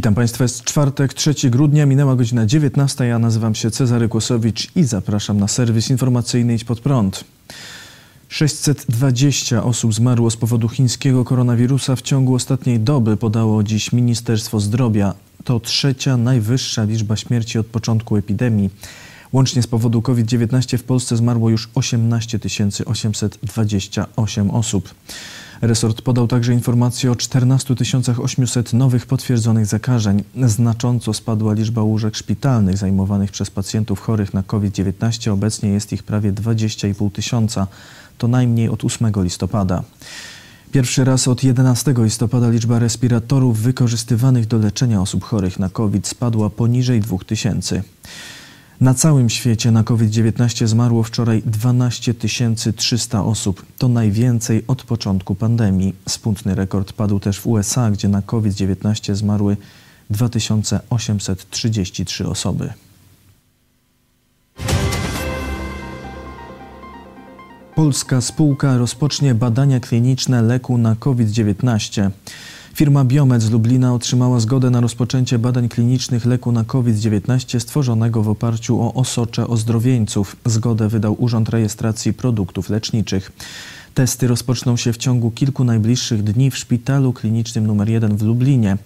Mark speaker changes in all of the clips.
Speaker 1: Witam Państwa, jest czwartek, 3 grudnia, minęła godzina 19. Ja nazywam się Cezary Kłosowicz i zapraszam na serwis informacyjny Idź Pod Prąd. 620 osób zmarło z powodu chińskiego koronawirusa w ciągu ostatniej doby, podało dziś Ministerstwo Zdrowia. To trzecia najwyższa liczba śmierci od początku epidemii. Łącznie z powodu COVID-19 w Polsce zmarło już 18 828 osób. Resort podał także informację o 14 800 nowych potwierdzonych zakażeń. Znacząco spadła liczba łóżek szpitalnych zajmowanych przez pacjentów chorych na COVID-19. Obecnie jest ich prawie 20,5 tysiąca. To najmniej od 8 listopada. Pierwszy raz od 11 listopada liczba respiratorów wykorzystywanych do leczenia osób chorych na COVID spadła poniżej 2000. Na całym świecie na COVID-19 zmarło wczoraj 12 300 osób. To najwięcej od początku pandemii. Smutny rekord padł też w USA, gdzie na COVID-19 zmarły 2833 osoby. Polska spółka rozpocznie badania kliniczne leku na COVID-19. Firma Biomed z Lublina otrzymała zgodę na rozpoczęcie badań klinicznych leku na COVID-19 stworzonego w oparciu o osocze ozdrowieńców. Zgodę wydał Urząd Rejestracji Produktów Leczniczych. Testy rozpoczną się w ciągu kilku najbliższych dni w szpitalu klinicznym nr 1 w Lublinie.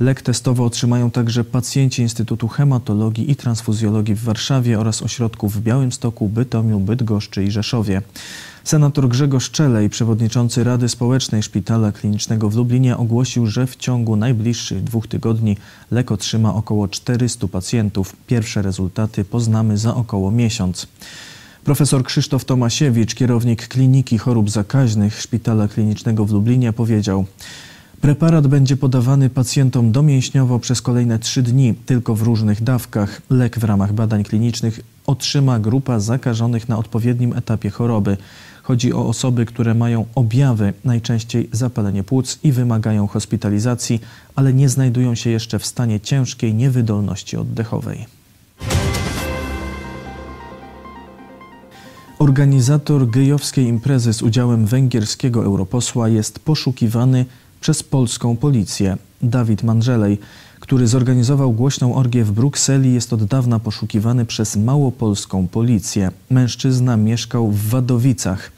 Speaker 1: Lek testowy otrzymają także pacjenci Instytutu Hematologii i Transfuzjologii w Warszawie oraz ośrodków w Białymstoku, Bytomiu, Bydgoszczy i Rzeszowie. Senator Grzegorz Czelej, przewodniczący Rady Społecznej Szpitala Klinicznego w Lublinie, ogłosił, że w ciągu najbliższych dwóch tygodni lek otrzyma około 400 pacjentów. Pierwsze rezultaty poznamy za około miesiąc. Profesor Krzysztof Tomasiewicz, kierownik Kliniki Chorób Zakaźnych Szpitala Klinicznego w Lublinie, powiedział: Preparat będzie podawany pacjentom domięśniowo przez kolejne trzy dni, tylko w różnych dawkach. Lek w ramach badań klinicznych otrzyma grupa zakażonych na odpowiednim etapie choroby. Chodzi o osoby, które mają objawy, najczęściej zapalenie płuc i wymagają hospitalizacji, ale nie znajdują się jeszcze w stanie ciężkiej niewydolności oddechowej. Organizator gejowskiej imprezy z udziałem węgierskiego europosła jest poszukiwany przez polską policję. Dawid Mandżelej, który zorganizował głośną orgię w Brukseli, jest od dawna poszukiwany przez małopolską policję. Mężczyzna mieszkał w Wadowicach.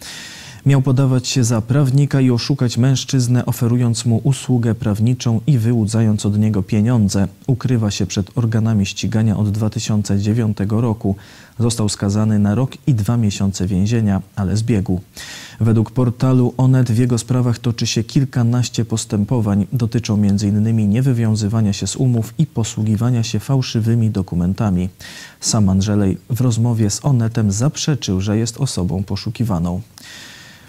Speaker 1: Miał podawać się za prawnika i oszukać mężczyznę, oferując mu usługę prawniczą i wyłudzając od niego pieniądze. Ukrywa się przed organami ścigania od 2009 roku. Został skazany na rok i dwa miesiące więzienia, ale zbiegł. Według portalu Onet w jego sprawach toczy się kilkanaście postępowań. Dotyczą m.in. niewywiązywania się z umów i posługiwania się fałszywymi dokumentami. Sam Andrzej w rozmowie z Onetem zaprzeczył, że jest osobą poszukiwaną.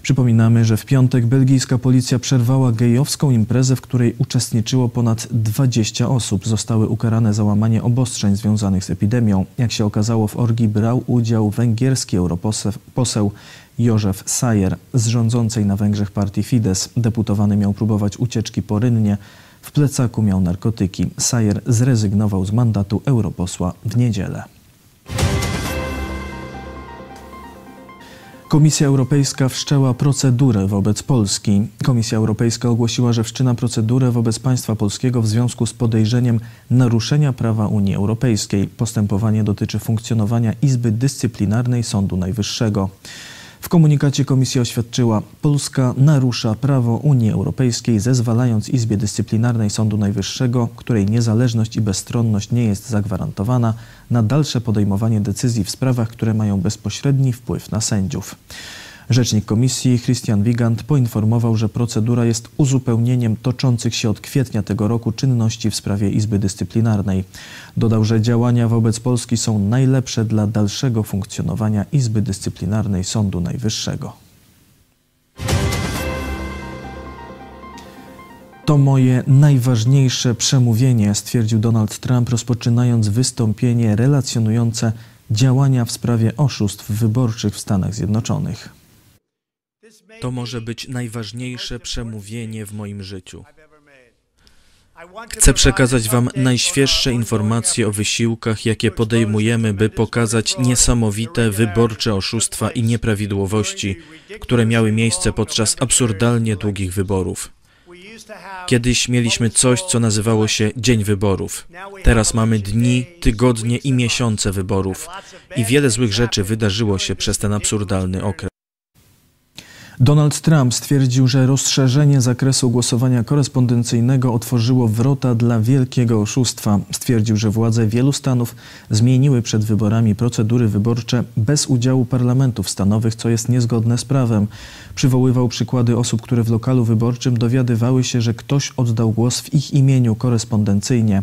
Speaker 1: Przypominamy, że w piątek belgijska policja przerwała gejowską imprezę, w której uczestniczyło ponad 20 osób. Zostały ukarane za łamanie obostrzeń związanych z epidemią. Jak się okazało, w orgii brał udział węgierski europoseł Józef Sajer z rządzącej na Węgrzech partii Fidesz. Deputowany miał próbować ucieczki po Rynnie. W plecaku miał narkotyki. Sajer zrezygnował z mandatu europosła w niedzielę. Komisja Europejska wszczęła procedurę wobec Polski. Komisja Europejska ogłosiła, że wszczyna procedurę wobec państwa polskiego w związku z podejrzeniem naruszenia prawa Unii Europejskiej. Postępowanie dotyczy funkcjonowania Izby Dyscyplinarnej Sądu Najwyższego. W komunikacie komisja oświadczyła, Polska narusza prawo Unii Europejskiej, zezwalając Izbie Dyscyplinarnej Sądu Najwyższego, której niezależność i bezstronność nie jest zagwarantowana, na dalsze podejmowanie decyzji w sprawach, które mają bezpośredni wpływ na sędziów. Rzecznik komisji Christian Wigand poinformował, że procedura jest uzupełnieniem toczących się od kwietnia tego roku czynności w sprawie Izby Dyscyplinarnej. Dodał, że działania wobec Polski są najlepsze dla dalszego funkcjonowania Izby Dyscyplinarnej Sądu Najwyższego. To moje najważniejsze przemówienie, stwierdził Donald Trump, rozpoczynając wystąpienie relacjonujące działania w sprawie oszustw wyborczych w Stanach Zjednoczonych.
Speaker 2: To może być najważniejsze przemówienie w moim życiu. Chcę przekazać Wam najświeższe informacje o wysiłkach, jakie podejmujemy, by pokazać niesamowite wyborcze oszustwa i nieprawidłowości, które miały miejsce podczas absurdalnie długich wyborów. Kiedyś mieliśmy coś, co nazywało się Dzień Wyborów. Teraz mamy dni, tygodnie i miesiące wyborów. I wiele złych rzeczy wydarzyło się przez ten absurdalny okres.
Speaker 1: Donald Trump stwierdził, że rozszerzenie zakresu głosowania korespondencyjnego otworzyło wrota dla wielkiego oszustwa. Stwierdził, że władze wielu stanów zmieniły przed wyborami procedury wyborcze bez udziału parlamentów stanowych, co jest niezgodne z prawem. Przywoływał przykłady osób, które w lokalu wyborczym dowiadywały się, że ktoś oddał głos w ich imieniu korespondencyjnie.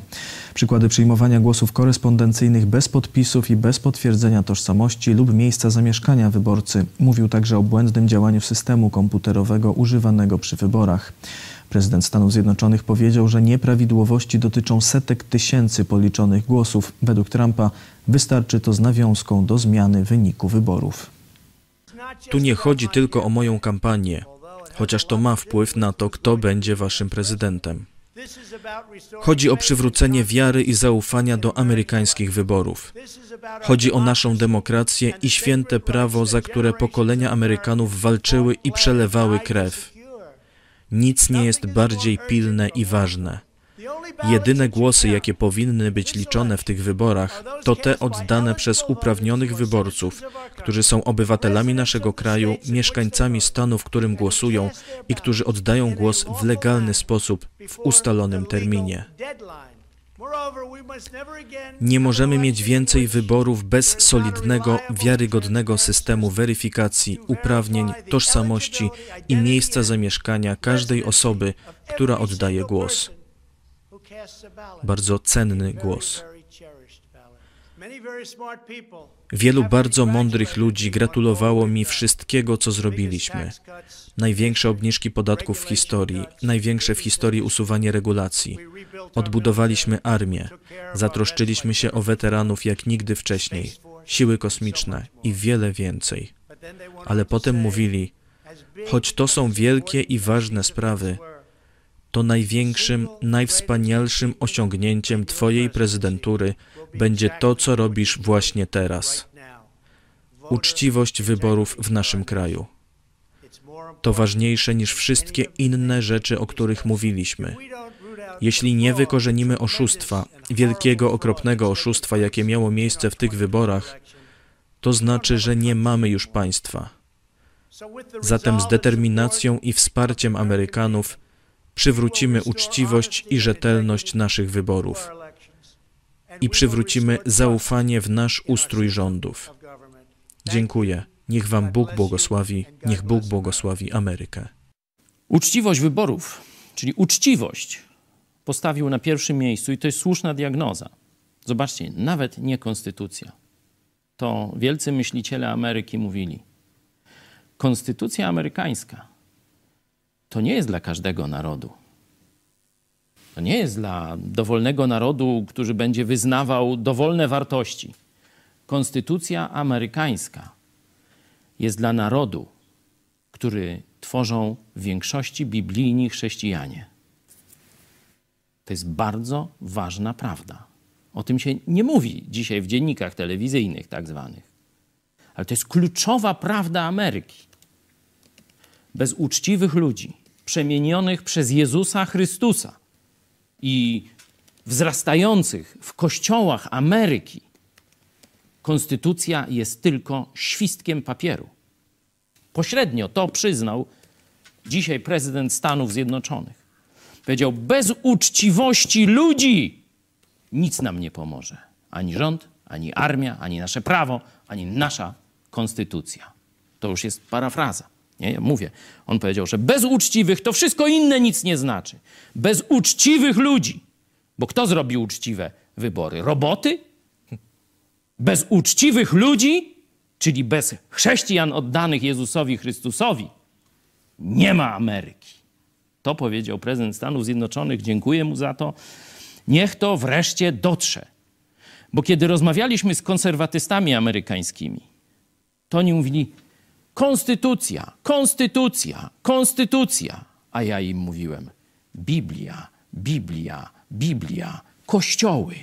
Speaker 1: Przykłady przyjmowania głosów korespondencyjnych bez podpisów i bez potwierdzenia tożsamości lub miejsca zamieszkania wyborcy. Mówił także o błędnym działaniu systemu komputerowego używanego przy wyborach. Prezydent Stanów Zjednoczonych powiedział, że nieprawidłowości dotyczą setek tysięcy policzonych głosów. Według Trumpa wystarczy to z nawiązką do zmiany wyniku wyborów.
Speaker 2: Tu nie chodzi tylko o moją kampanię, chociaż to ma wpływ na to, kto będzie waszym prezydentem. Chodzi o przywrócenie wiary i zaufania do amerykańskich wyborów. Chodzi o naszą demokrację i święte prawo, za które pokolenia Amerykanów walczyły i przelewały krew. Nic nie jest bardziej pilne i ważne. Jedyne głosy, jakie powinny być liczone w tych wyborach, to te oddane przez uprawnionych wyborców, którzy są obywatelami naszego kraju, mieszkańcami stanu, w którym głosują i którzy oddają głos w legalny sposób w ustalonym terminie. Nie możemy mieć więcej wyborów bez solidnego, wiarygodnego systemu weryfikacji uprawnień, tożsamości i miejsca zamieszkania każdej osoby, która oddaje głos bardzo cenny głos. Wielu bardzo mądrych ludzi gratulowało mi wszystkiego, co zrobiliśmy. Największe obniżki podatków w historii, największe w historii usuwanie regulacji. Odbudowaliśmy armię, zatroszczyliśmy się o weteranów jak nigdy wcześniej, siły kosmiczne i wiele więcej. Ale potem mówili, choć to są wielkie i ważne sprawy, to największym, najwspanialszym osiągnięciem Twojej prezydentury będzie to, co robisz właśnie teraz. Uczciwość wyborów w naszym kraju. To ważniejsze niż wszystkie inne rzeczy, o których mówiliśmy. Jeśli nie wykorzenimy oszustwa, wielkiego, okropnego oszustwa, jakie miało miejsce w tych wyborach, to znaczy, że nie mamy już państwa. Zatem z determinacją i wsparciem Amerykanów przywrócimy uczciwość i rzetelność naszych wyborów i przywrócimy zaufanie w nasz ustrój rządów. Dziękuję. Niech Wam Bóg błogosławi, niech Bóg błogosławi Amerykę.
Speaker 3: Uczciwość wyborów, czyli uczciwość, postawił na pierwszym miejscu i to jest słuszna diagnoza. Zobaczcie, nawet nie konstytucja. To wielcy myśliciele Ameryki mówili. Konstytucja amerykańska to nie jest dla każdego narodu. To nie jest dla dowolnego narodu, który będzie wyznawał dowolne wartości. Konstytucja amerykańska jest dla narodu, który tworzą w większości biblijni chrześcijanie. To jest bardzo ważna prawda. O tym się nie mówi dzisiaj w dziennikach telewizyjnych, tak zwanych. Ale to jest kluczowa prawda Ameryki. Bez uczciwych ludzi, przemienionych przez Jezusa Chrystusa i wzrastających w kościołach Ameryki, konstytucja jest tylko świstkiem papieru. Pośrednio to przyznał dzisiaj prezydent Stanów Zjednoczonych. Powiedział: Bez uczciwości ludzi nic nam nie pomoże. Ani rząd, ani armia, ani nasze prawo, ani nasza konstytucja. To już jest parafraza. Nie, ja mówię. On powiedział, że bez uczciwych to wszystko inne nic nie znaczy. Bez uczciwych ludzi. Bo kto zrobił uczciwe wybory? Roboty? Bez uczciwych ludzi, czyli bez chrześcijan oddanych Jezusowi Chrystusowi, nie ma Ameryki. To powiedział prezydent Stanów Zjednoczonych. Dziękuję mu za to. Niech to wreszcie dotrze. Bo kiedy rozmawialiśmy z konserwatystami amerykańskimi, to oni mówili: Konstytucja, konstytucja, konstytucja. A ja im mówiłem: Biblia, Biblia, Biblia, kościoły.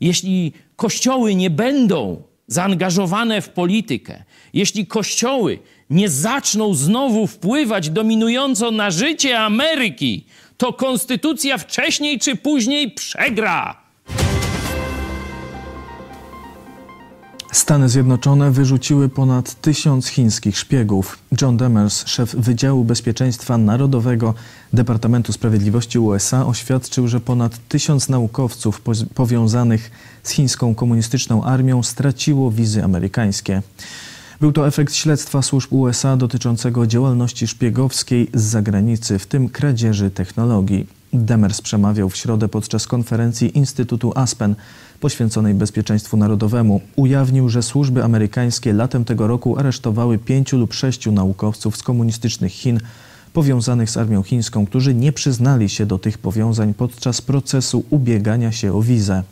Speaker 3: Jeśli kościoły nie będą zaangażowane w politykę, jeśli kościoły nie zaczną znowu wpływać dominująco na życie Ameryki, to konstytucja wcześniej czy później przegra.
Speaker 1: Stany Zjednoczone wyrzuciły ponad tysiąc chińskich szpiegów. John Demers, szef Wydziału Bezpieczeństwa Narodowego Departamentu Sprawiedliwości USA, oświadczył, że ponad tysiąc naukowców powiązanych z chińską komunistyczną armią straciło wizy amerykańskie. Był to efekt śledztwa służb USA dotyczącego działalności szpiegowskiej z zagranicy, w tym kradzieży technologii. Demers przemawiał w środę podczas konferencji Instytutu Aspen poświęconej bezpieczeństwu narodowemu. Ujawnił, że służby amerykańskie latem tego roku aresztowały pięciu lub sześciu naukowców z komunistycznych Chin powiązanych z armią chińską, którzy nie przyznali się do tych powiązań podczas procesu ubiegania się o wizę.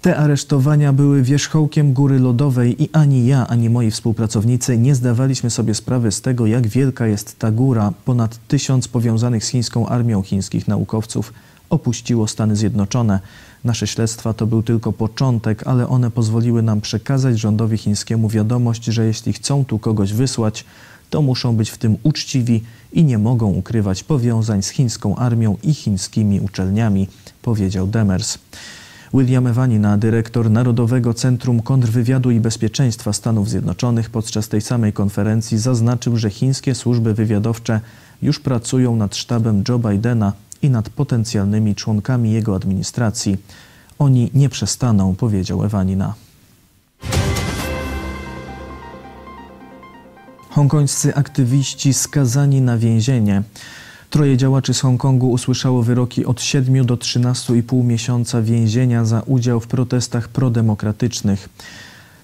Speaker 1: Te aresztowania były wierzchołkiem góry lodowej i ani ja, ani moi współpracownicy nie zdawaliśmy sobie sprawy z tego, jak wielka jest ta góra. Ponad tysiąc powiązanych z chińską armią chińskich naukowców opuściło Stany Zjednoczone. Nasze śledztwa to był tylko początek, ale one pozwoliły nam przekazać rządowi chińskiemu wiadomość, że jeśli chcą tu kogoś wysłać, to muszą być w tym uczciwi i nie mogą ukrywać powiązań z chińską armią i chińskimi uczelniami, powiedział Demers. William Evanina, dyrektor Narodowego Centrum Kontrwywiadu i Bezpieczeństwa Stanów Zjednoczonych, podczas tej samej konferencji zaznaczył, że chińskie służby wywiadowcze już pracują nad sztabem Joe Bidena i nad potencjalnymi członkami jego administracji. Oni nie przestaną, powiedział Ewanina. Hongkońscy aktywiści skazani na więzienie. Troje działaczy z Hongkongu usłyszało wyroki od 7 do 13,5 miesiąca więzienia za udział w protestach prodemokratycznych.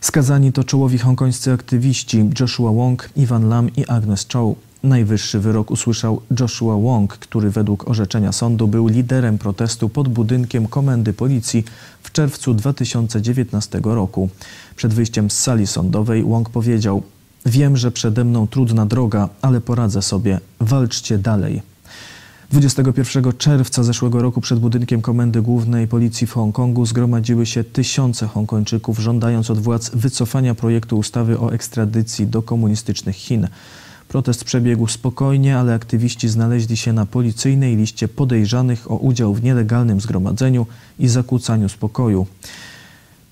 Speaker 1: Skazani to czołowi hongkońscy aktywiści Joshua Wong, Ivan Lam i Agnes Chow. Najwyższy wyrok usłyszał Joshua Wong, który według orzeczenia sądu był liderem protestu pod budynkiem komendy policji w czerwcu 2019 roku. Przed wyjściem z sali sądowej Wong powiedział: Wiem, że przede mną trudna droga, ale poradzę sobie. Walczcie dalej. 21 czerwca zeszłego roku przed budynkiem Komendy Głównej Policji w Hongkongu zgromadziły się tysiące Hongkończyków, żądając od władz wycofania projektu ustawy o ekstradycji do komunistycznych Chin. Protest przebiegł spokojnie, ale aktywiści znaleźli się na policyjnej liście podejrzanych o udział w nielegalnym zgromadzeniu i zakłócaniu spokoju.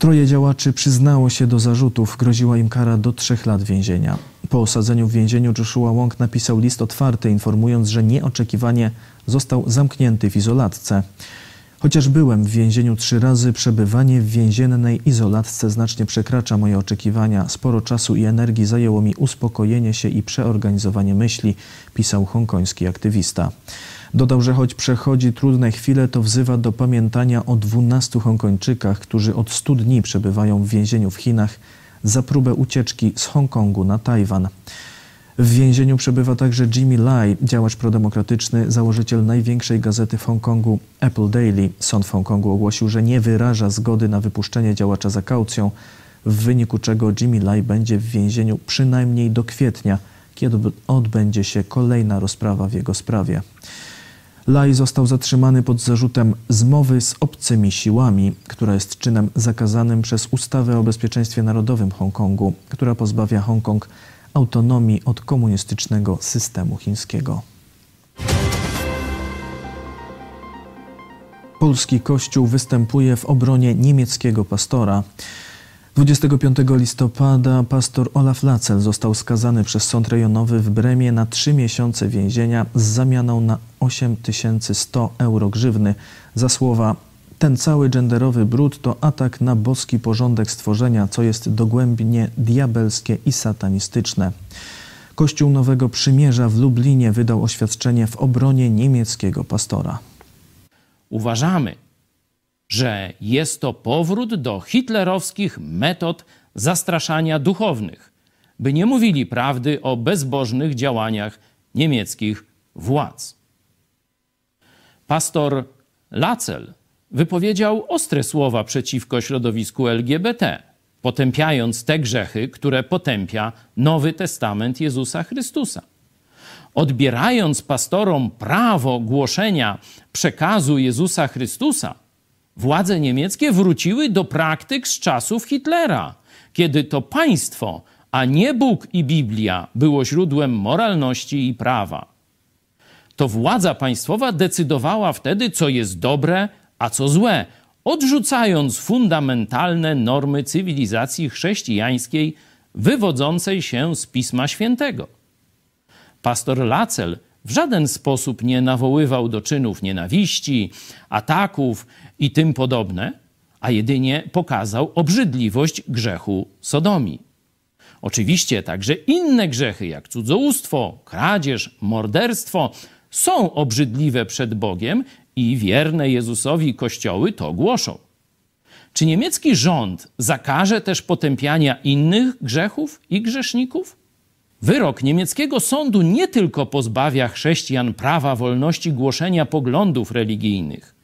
Speaker 1: Troje działaczy przyznało się do zarzutów, groziła im kara do trzech lat więzienia. Po osadzeniu w więzieniu Joshua Wong napisał list otwarty, informując, że nieoczekiwanie został zamknięty w izolatce. Chociaż byłem w więzieniu trzy razy, przebywanie w więziennej izolatce znacznie przekracza moje oczekiwania. Sporo czasu i energii zajęło mi uspokojenie się i przeorganizowanie myśli, pisał hongkoński aktywista. Dodał, że choć przechodzi trudne chwile, to wzywa do pamiętania o 12 Hongkończykach, którzy od 100 dni przebywają w więzieniu w Chinach za próbę ucieczki z Hongkongu na Tajwan. W więzieniu przebywa także Jimmy Lai, działacz prodemokratyczny, założyciel największej gazety w Hongkongu Apple Daily. Sąd w Hongkongu ogłosił, że nie wyraża zgody na wypuszczenie działacza za kaucją, w wyniku czego Jimmy Lai będzie w więzieniu przynajmniej do kwietnia, kiedy odbędzie się kolejna rozprawa w jego sprawie. Lai został zatrzymany pod zarzutem zmowy z obcymi siłami, która jest czynem zakazanym przez ustawę o bezpieczeństwie narodowym Hongkongu, która pozbawia Hongkong autonomii od komunistycznego systemu chińskiego. Polski Kościół występuje w obronie niemieckiego pastora. 25 listopada pastor Olaf Lacel został skazany przez sąd rejonowy w Bremie na trzy miesiące więzienia z zamianą na 8100 euro grzywny za słowa ten cały genderowy brud to atak na boski porządek stworzenia, co jest dogłębnie diabelskie i satanistyczne. Kościół Nowego Przymierza w Lublinie wydał oświadczenie w obronie niemieckiego pastora.
Speaker 3: Uważamy, że jest to powrót do hitlerowskich metod zastraszania duchownych, by nie mówili prawdy o bezbożnych działaniach niemieckich władz. Pastor Lacel wypowiedział ostre słowa przeciwko środowisku LGBT, potępiając te grzechy, które potępia Nowy Testament Jezusa Chrystusa. Odbierając pastorom prawo głoszenia przekazu Jezusa Chrystusa, władze niemieckie wróciły do praktyk z czasów Hitlera, kiedy to państwo, a nie Bóg i Biblia było źródłem moralności i prawa. to władza państwowa decydowała wtedy, co jest dobre, a co złe, odrzucając fundamentalne normy cywilizacji chrześcijańskiej wywodzącej się z Pisma Świętego. Pastor Lacel w żaden sposób nie nawoływał do czynów nienawiści, ataków i tym podobne, a jedynie pokazał obrzydliwość grzechu sodomii. Oczywiście także inne grzechy, jak cudzołóstwo, kradzież, morderstwo, są obrzydliwe przed Bogiem i wierne Jezusowi kościoły to głoszą. Czy niemiecki rząd zakaże też potępiania innych grzechów i grzeszników? Wyrok niemieckiego sądu nie tylko pozbawia chrześcijan prawa wolności głoszenia poglądów religijnych,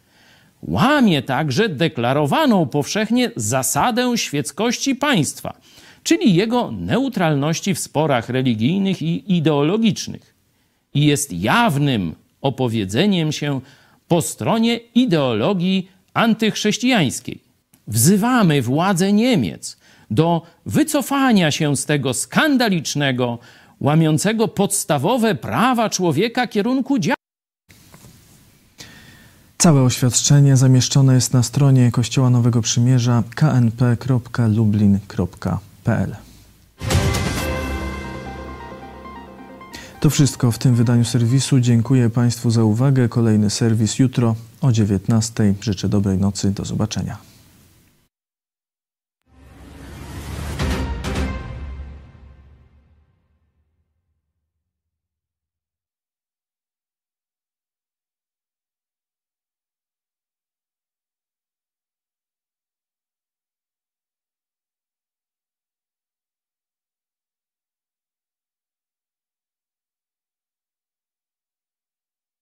Speaker 3: łamie także deklarowaną powszechnie zasadę świeckości państwa, czyli jego neutralności w sporach religijnych i ideologicznych, i jest jawnym opowiedzeniem się po stronie ideologii antychrześcijańskiej. Wzywamy władze Niemiec do wycofania się z tego skandalicznego, łamiącego podstawowe prawa człowieka kierunku działania.
Speaker 1: Całe oświadczenie zamieszczone jest na stronie Kościoła Nowego Przymierza knp.lublin.pl. To wszystko w tym wydaniu serwisu. Dziękuję Państwu za uwagę. Kolejny serwis jutro o 19:00. Życzę dobrej nocy. Do zobaczenia.